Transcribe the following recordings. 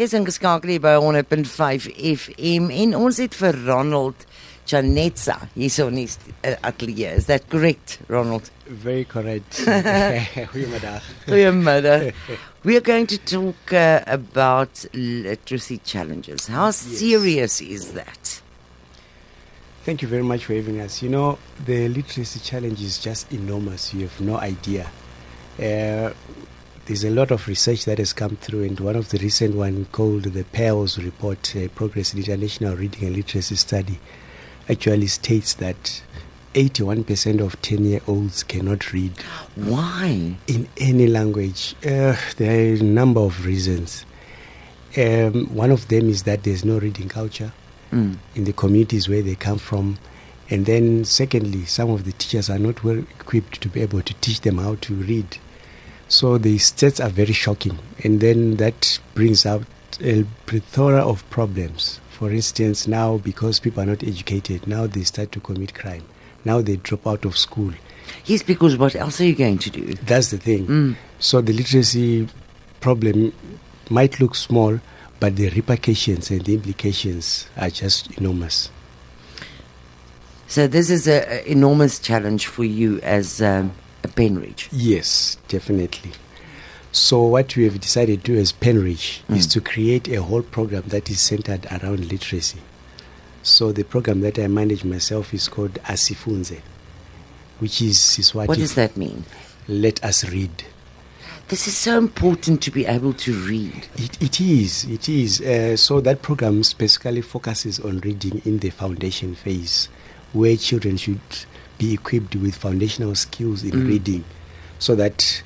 Jy's ingeskakel by 100.5 FM en ons het vir Ronald Chanetsa hierso in die uh, ateljee. Is that correct, Ronald? Very correct. Goedemiddag. Goeiemiddag. We are going to talk uh, about literacy challenges. How serious is that? Thank you very much for having us. You know, the literacy challenge is just enormous. You have no idea. Uh, there's a lot of research that has come through, and one of the recent one called the PIRLS report, uh, Progress in International Reading and Literacy Study, actually states that 81% of 10 year olds cannot read. Why? In any language. Uh, there are a number of reasons. Um, one of them is that there's no reading culture Mm. in the communities where they come from. And then, secondly, some of the teachers are not well equipped to be able to teach them how to read. So the stats are very shocking. And then that brings out a plethora of problems. For instance, now because people are not educated, now they start to commit crime. Now they drop out of school. Yes, because what else are you going to do? That's the thing. Mm. So the literacy problem might look small, but the repercussions and the implications are just enormous. So this is an enormous challenge for you as um, Penreach. Yes, definitely. So what we have decided to do as Penreach is Mm. to create a whole program that is centered around literacy. So the program that I manage myself is called Asifunze, which is, is what, What does that mean? let us read. This is so important to be able to read. It, it is, it is. Uh, so that program specifically focuses on reading in the foundation phase, where children should be equipped with foundational skills in Mm. reading, so that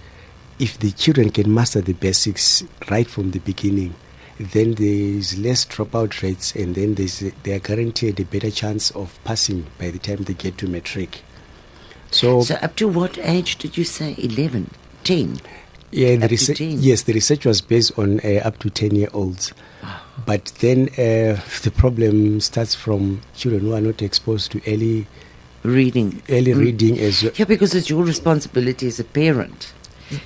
if the children can master the basics right from the beginning, then there is less dropout rates, and then there's they are guaranteed a better chance of passing by the time they get to matric. So, So up to what age did you say? 11? 10? Yeah, the research, yes, the research was based on uh, up to 10 year olds. But then uh, the problem starts from children who are not exposed to early Reading. early Mm. reading as well. Yeah, because it's your responsibility as a parent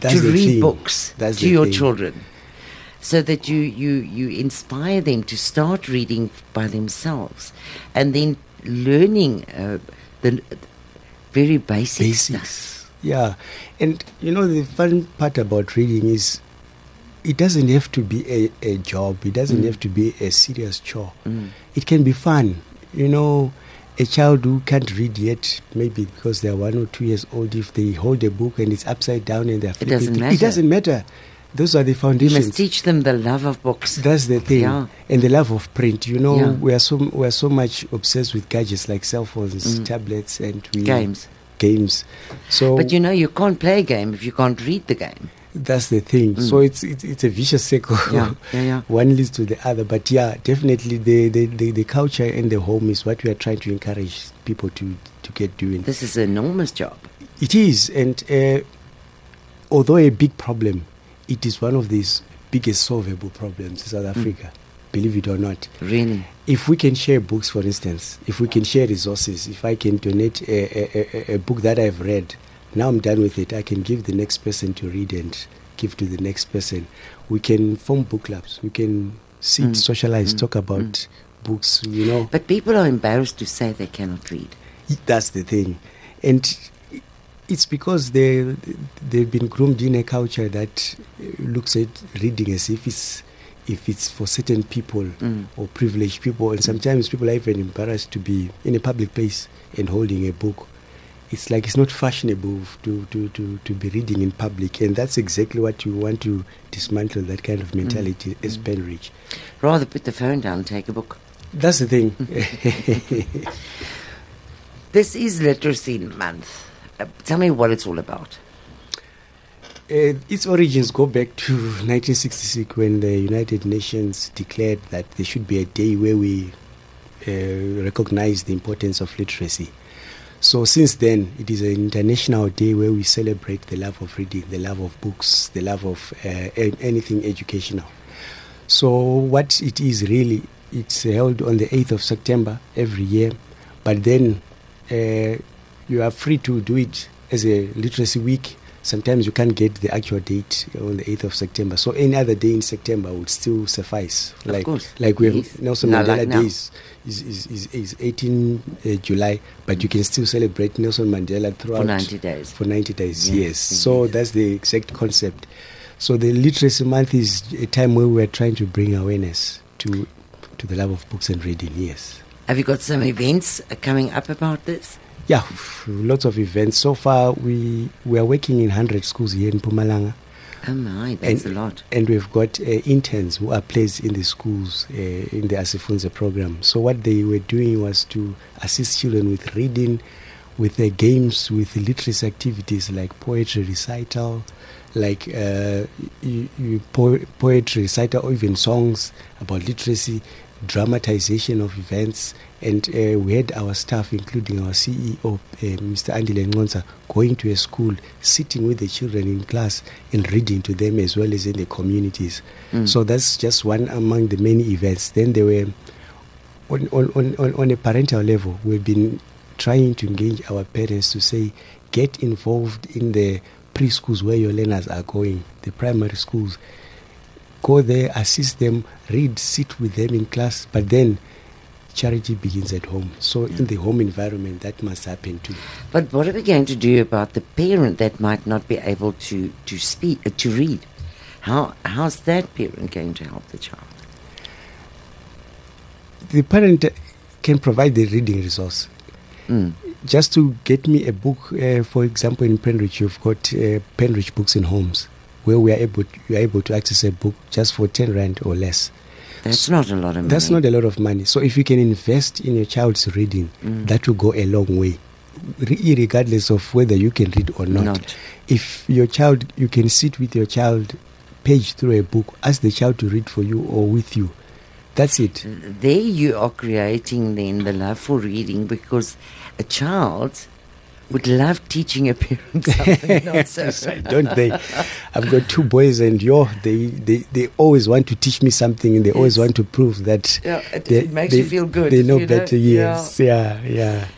to read thing. books That's to your thing. children so that you, you, you inspire them to start reading by themselves and then learning uh, the very basic stuff. Basics. Yeah. And you know, the fun part about reading is it doesn't have to be a, a job, it doesn't Mm. have to be a serious chore. Mm. It can be fun. You know, a child who can't read yet, maybe because they're one or two years old, if they hold a book and it's upside down and they're flipping doesn't it, matter. it doesn't matter. Those are the foundations. You must teach them the love of books. That's the thing, Yeah. and the love of print. You know, Yeah. we are so we are so much obsessed with gadgets like cell phones, Mm. tablets, and we Games. Games. So, But you know, you can't play a game if you can't read the game. That's the thing. Mm. So it's, it's it's a vicious circle. Yeah, yeah, yeah. One leads to the other. But yeah, definitely the, the, the, the culture in the home is what we are trying to encourage people to to get doing. This is an enormous job. It is, and uh, although a big problem, it is one of these biggest solvable problems in South Mm. Africa. Believe it or not. Really. If we can share books, for instance, if we can share resources, if I can donate a, a, a, a book that I've read, now I'm done with it. I can give the next person to read and give to the next person. We can form book clubs. We can sit, Mm. socialize, Mm. talk about books. You know, But people are embarrassed to say they cannot read. that's the thing, and it's because they they've been groomed in a culture that uh, looks at reading as if it's if it's for certain people Mm. or privileged people, and sometimes people are even embarrassed to be in a public place and holding a book. It's like it's not fashionable to, to, to, to be reading in public, and that's exactly what you want to dismantle that kind of mentality as Penreach. Rather put the phone down and take a book. That's the thing. This is Literacy Month. Uh, tell me what it's all about. Uh, its origins go back to 1966 when the United Nations declared that there should be a day where we uh, recognize the importance of literacy. So since then, it is an international day where we celebrate the love of reading, the love of books, the love of uh, anything educational. So what it is really, it's held on the 8th of September every year, but then uh, you are free to do it as a literacy week. Sometimes you can't get the actual date on the 8th of September. So any other day in September would still suffice. Of like, course. Like we have Yes. Nelson Mandela like. Days is, is, is, is 18 uh, July, but you can still celebrate Nelson Mandela throughout. For 90 days. For 90 days, Yes, yes. So that's the exact concept. So the Literacy Month is a time where we're trying to bring awareness to, to the love of books and reading, yes. Have you got some events uh, coming up about this? Yeah, lots of events. So far, we we are working in 100 schools here in Mpumalanga, Oh my, that's And- a lot. and we've got uh, interns who are placed in the schools uh, in the Asifunze program. So what they were doing was to assist children with reading, with uh, games, with literacy activities like poetry recital, like uh, you, you po- poetry recital, or even songs about literacy, dramatization of events. And uh, we had our staff, including our CEO, uh, Mr. Andy Lengonza, going to a school, sitting with the children in class and reading to them as well as in the communities. Mm. So that's just one among the many events. Then there were, on, on, on, on- on a parental level, we've been trying to engage our parents to say, get involved in the preschools where your learners are going, the primary schools. Go there, assist them, read, sit with them in class, but then charity begins at home. So in the home environment, that must happen too. But what are we going to do about the parent that might not be able to to speak uh, to read? How how's that parent going to help the child? The parent can provide the reading resource. Mm. just to get me a book, uh, for example, in Penreach, you've got uh, Penreach Books in Homes, where we are able you are able to access a book just for ten rand or less. That's not a lot of money. That's not a lot of money. So if you can invest in your child's reading, Mm. that will go a long way, re- regardless of whether you can read or not. Not. If your child, you can sit with your child, page through a book, ask the child to read for you or with you. That's it. There you are creating then the love for reading because a child would love teaching a parent something not don't they? I've got two boys, and yo, they, they, they always want to teach me something, and they always want to prove that. Yeah, it, they, it makes they- you feel good. They know better. Yes, yeah, yeah.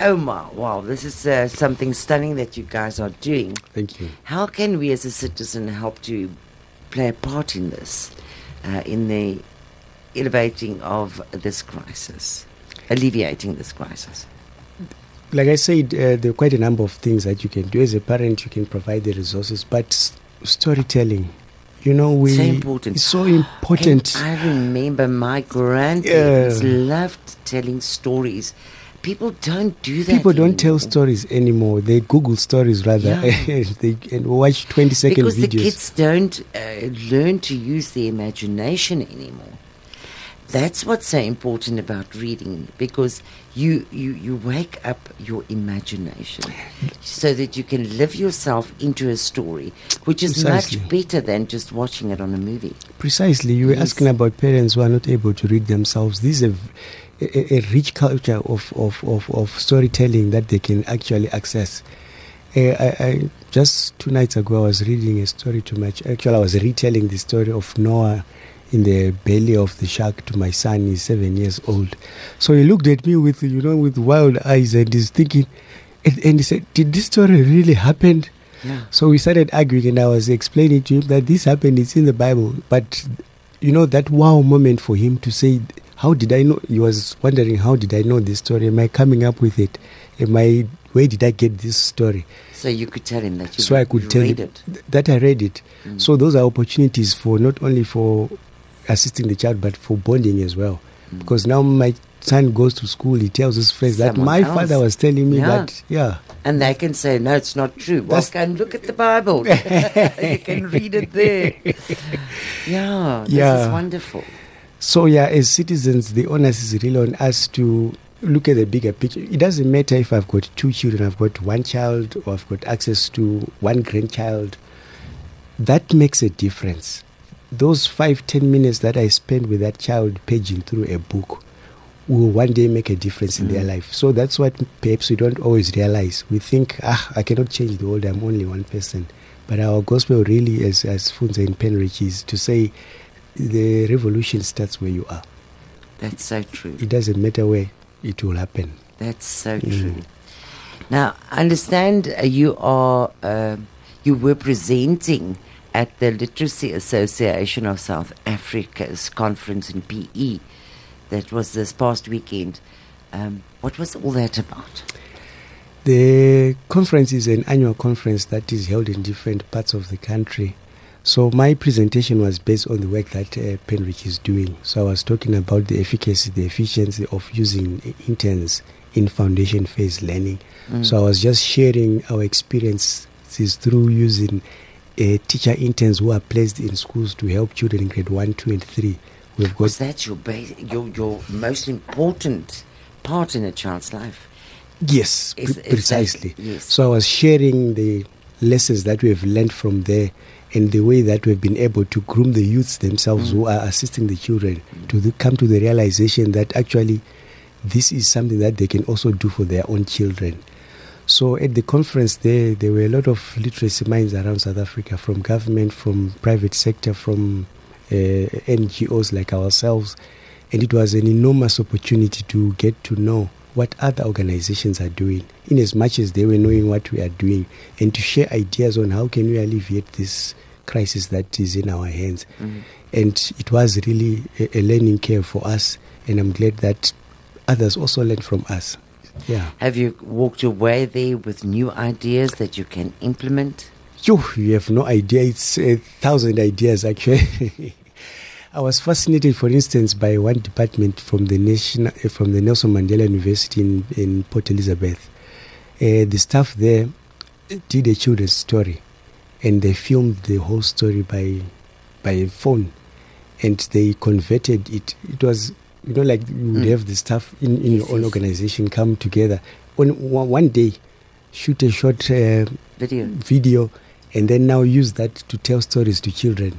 Oh my, wow, this is uh, something stunning that you guys are doing. Thank you. How can we as a citizen help to play a part in this, uh, in the elevating of this crisis, alleviating this crisis? Like I said, uh, there are quite a number of things that you can do as a parent. You can provide the resources, but storytelling, you know, we So important. It's so important. And I remember my grandparents Yeah. loved telling stories. People don't do that. People don't tell stories anymore. They Google stories rather. Yeah. they and watch twenty second because videos. the kids don't uh, learn to use their imagination anymore. That's what's so important about reading because you, you, you wake up your imagination so that you can live yourself into a story, which is Precisely. much better than just watching it on a movie. Precisely. You were Yes. asking about parents who are not able to read themselves. This is a, a, a rich culture of, of, of, of storytelling that they can actually access. Uh, I, I, just two nights ago, I was reading a story to my ch- actually, I was retelling the story of Noah in the belly of the shark to my son. He's seven years old. So he looked at me with, you know, with wild eyes and he's thinking, and, and he said, Did this story really happen? Yeah. So we started arguing, and I was explaining to him that this happened, it's in the Bible. But, you know, that wow moment for him to say, How did I know? He was wondering, How did I know this story? Am I coming up with it? Am I, where did I get this story? So you could tell him that you so I could tell read him it. th- that I read it. Mm. So those are opportunities for not only for assisting the child, but for bonding as well. Mm. Because now my son goes to school, he tells his friends that my else. father was telling me Yeah. that, yeah. And they can say, no, it's not true. Well, can look at the Bible. you can read it there. Yeah, this is wonderful. So yeah, as citizens, the onus is really on us to look at the bigger picture. It doesn't matter if I've got two children, I've got one child, or I've got access to one grandchild. That makes a difference. Those five, ten minutes that I spend with that child paging through a book will one day make a difference in their Mm. life. So that's what perhaps we don't always realize. We think, ah, I cannot change the world, I'm only one person. But our gospel really, as, as Funza in Penreach, is to say the revolution starts where you are. That's so true. It doesn't matter where it will happen. That's so Mm. true. Now, I understand uh, you are uh, you were presenting at the Literacy Association of South Africa's conference in PE. That was this past weekend. Um, what was all that about? The conference is an annual conference that is held in different parts of the country. So my presentation was based on the work that uh, Penreach is doing. So I was talking about the efficacy, the efficiency of using interns in foundation phase learning. Mm. So I was just sharing our experiences through using uh, teacher interns who are placed in schools to help children in grade one, two, and three. We've got Was that your, base, your your most important part in a child's life? Yes, is, pre- precisely. That, yes. So I was sharing the lessons that we have learned from there and the way that we've been able to groom the youths themselves mm. who are assisting the children mm. to the, come to the realization that actually this is something that they can also do for their own children. So at the conference there, there were a lot of literacy minds around South Africa, from government, from private sector, from uh, NGOs like ourselves, and it was an enormous opportunity to get to know what other organizations are doing, in as much as they were knowing what we are doing, and to share ideas on how can we alleviate this crisis that is in our hands. Mm-hmm. And it was really a, a learning curve for us, and I'm glad that others also learned from us. Yeah. Have you walked your way there with new ideas that you can implement? You, you have no idea. It's a thousand ideas actually. I was fascinated, for instance, by one department from the national, from the Nelson Mandela University in, in Port Elizabeth. Uh, the staff there did a children's story, and they filmed the whole story by by phone, and they converted it. It was you know like you would mm. have the staff in, in your own organization come together. On one day, shoot a short uh, video. video, and then now use that to tell stories to children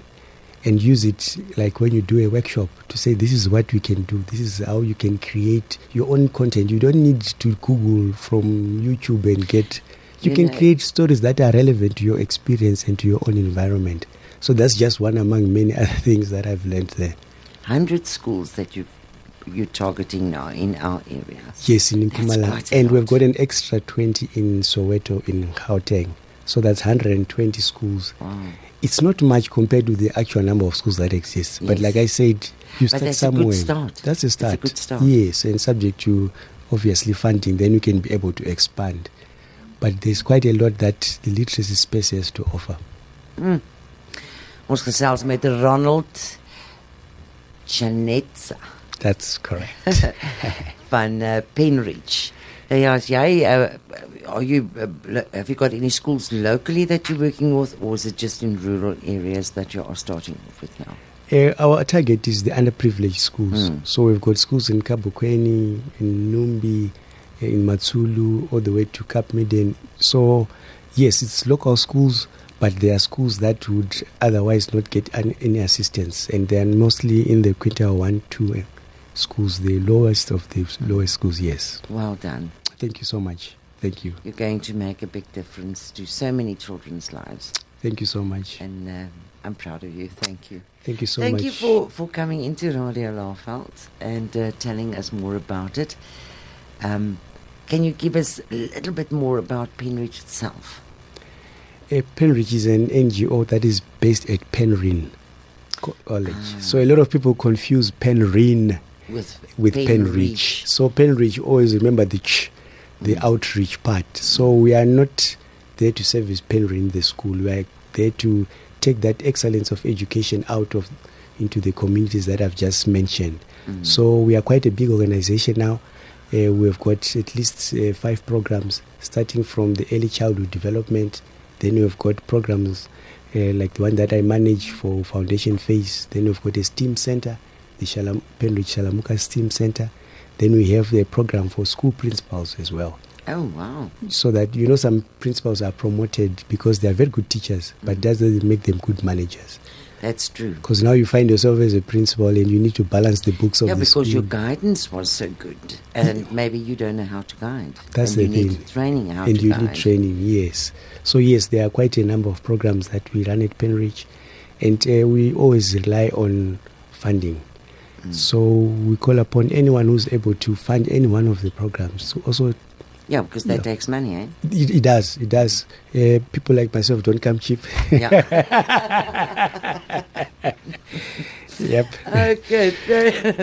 and use it like when you do a workshop to say this is what we can do. This is how you can create your own content. You don't need to google from youtube and get you yeah, can create stories that are relevant to your experience and to your own environment. So that's just one among many other things that i've learned there. 100 schools that you you're targeting now in our area yes in Mpumalanga and we've got an extra 20 in Soweto in Gauteng so that's 120 schools wow it's not much compared to the actual number of schools that exist. Yes. But like I said, you but start somewhere. A start. That's a start. a good start. Yes, and subject to obviously funding, then you can be able to expand. But there's quite a lot that the literacy space has to offer. Mm. Ons gesels met Ronald Chanetsa. That's correct. van uh, Penreach. Ja, as jy uh, are you uh, have you got any schools locally that you're working with or is it just in rural areas that you are starting off with now? Uh, our target is the underprivileged schools. Mm. So we've got schools in Kabokweni, in Numbi, in Matsulu, all the way to Cape. So, yes, it's local schools, but there are schools that would otherwise not get any assistance. And they are mostly in the quintile 1, 2 schools, the lowest of the lowest schools, yes. Well done. Thank you so much. Thank you. You're going to make a big difference to so many children's lives. Thank you so much. And uh, I'm proud of you. Thank you. Thank you so Thank much. Thank you for, for coming into Radio Laeveld and uh, telling us more about it. Um, can you give us a little bit more about Penreach itself? Uh, Penreach is an NGO that is based at Penryn College. Ah. So a lot of people confuse Penryn with, with. Penreach. So Penreach always remember the ch the outreach part. So we are not there to service Penridge in the school. We are there to take that excellence of education out of into the communities that I've just mentioned. Mm. So we are quite a big organization now. Uh, we've got at least uh, five programs, starting from the early childhood development. Then we've got programs uh, like the one that I manage for foundation phase. Then we've got a STEAM center, the Shalam- Penreach Shalamuka STEAM Center. Then we have the program for school principals as well. Oh, wow. So that, you know, some principals are promoted because they are very good teachers, but that doesn't make them good managers. That's true. Because now you find yourself as a principal and you need to balance the books of yeah, the because your guidance was so good, and maybe you don't know how to guide. That's and the you thing. Need training how and to you guide. need training, yes. So yes, there are quite a number of programs that we run at Penreach, and uh, we always rely on funding. So we call upon anyone who's able to fund any one of the programs to also Yeah, because that Yeah. takes money, eh? It, it does. It does. Uh, people like myself don't come cheap. Yeah. yep. okay.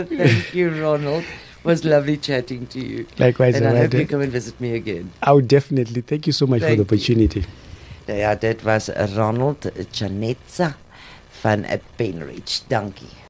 Thank you, Ronald. It was lovely chatting to you. Likewise, and I hope you come and visit me again. I would definitely. Thank you so much for Thank the you. opportunity. Ja, dit was Ronald Chanetsa van Penreach. Dankie.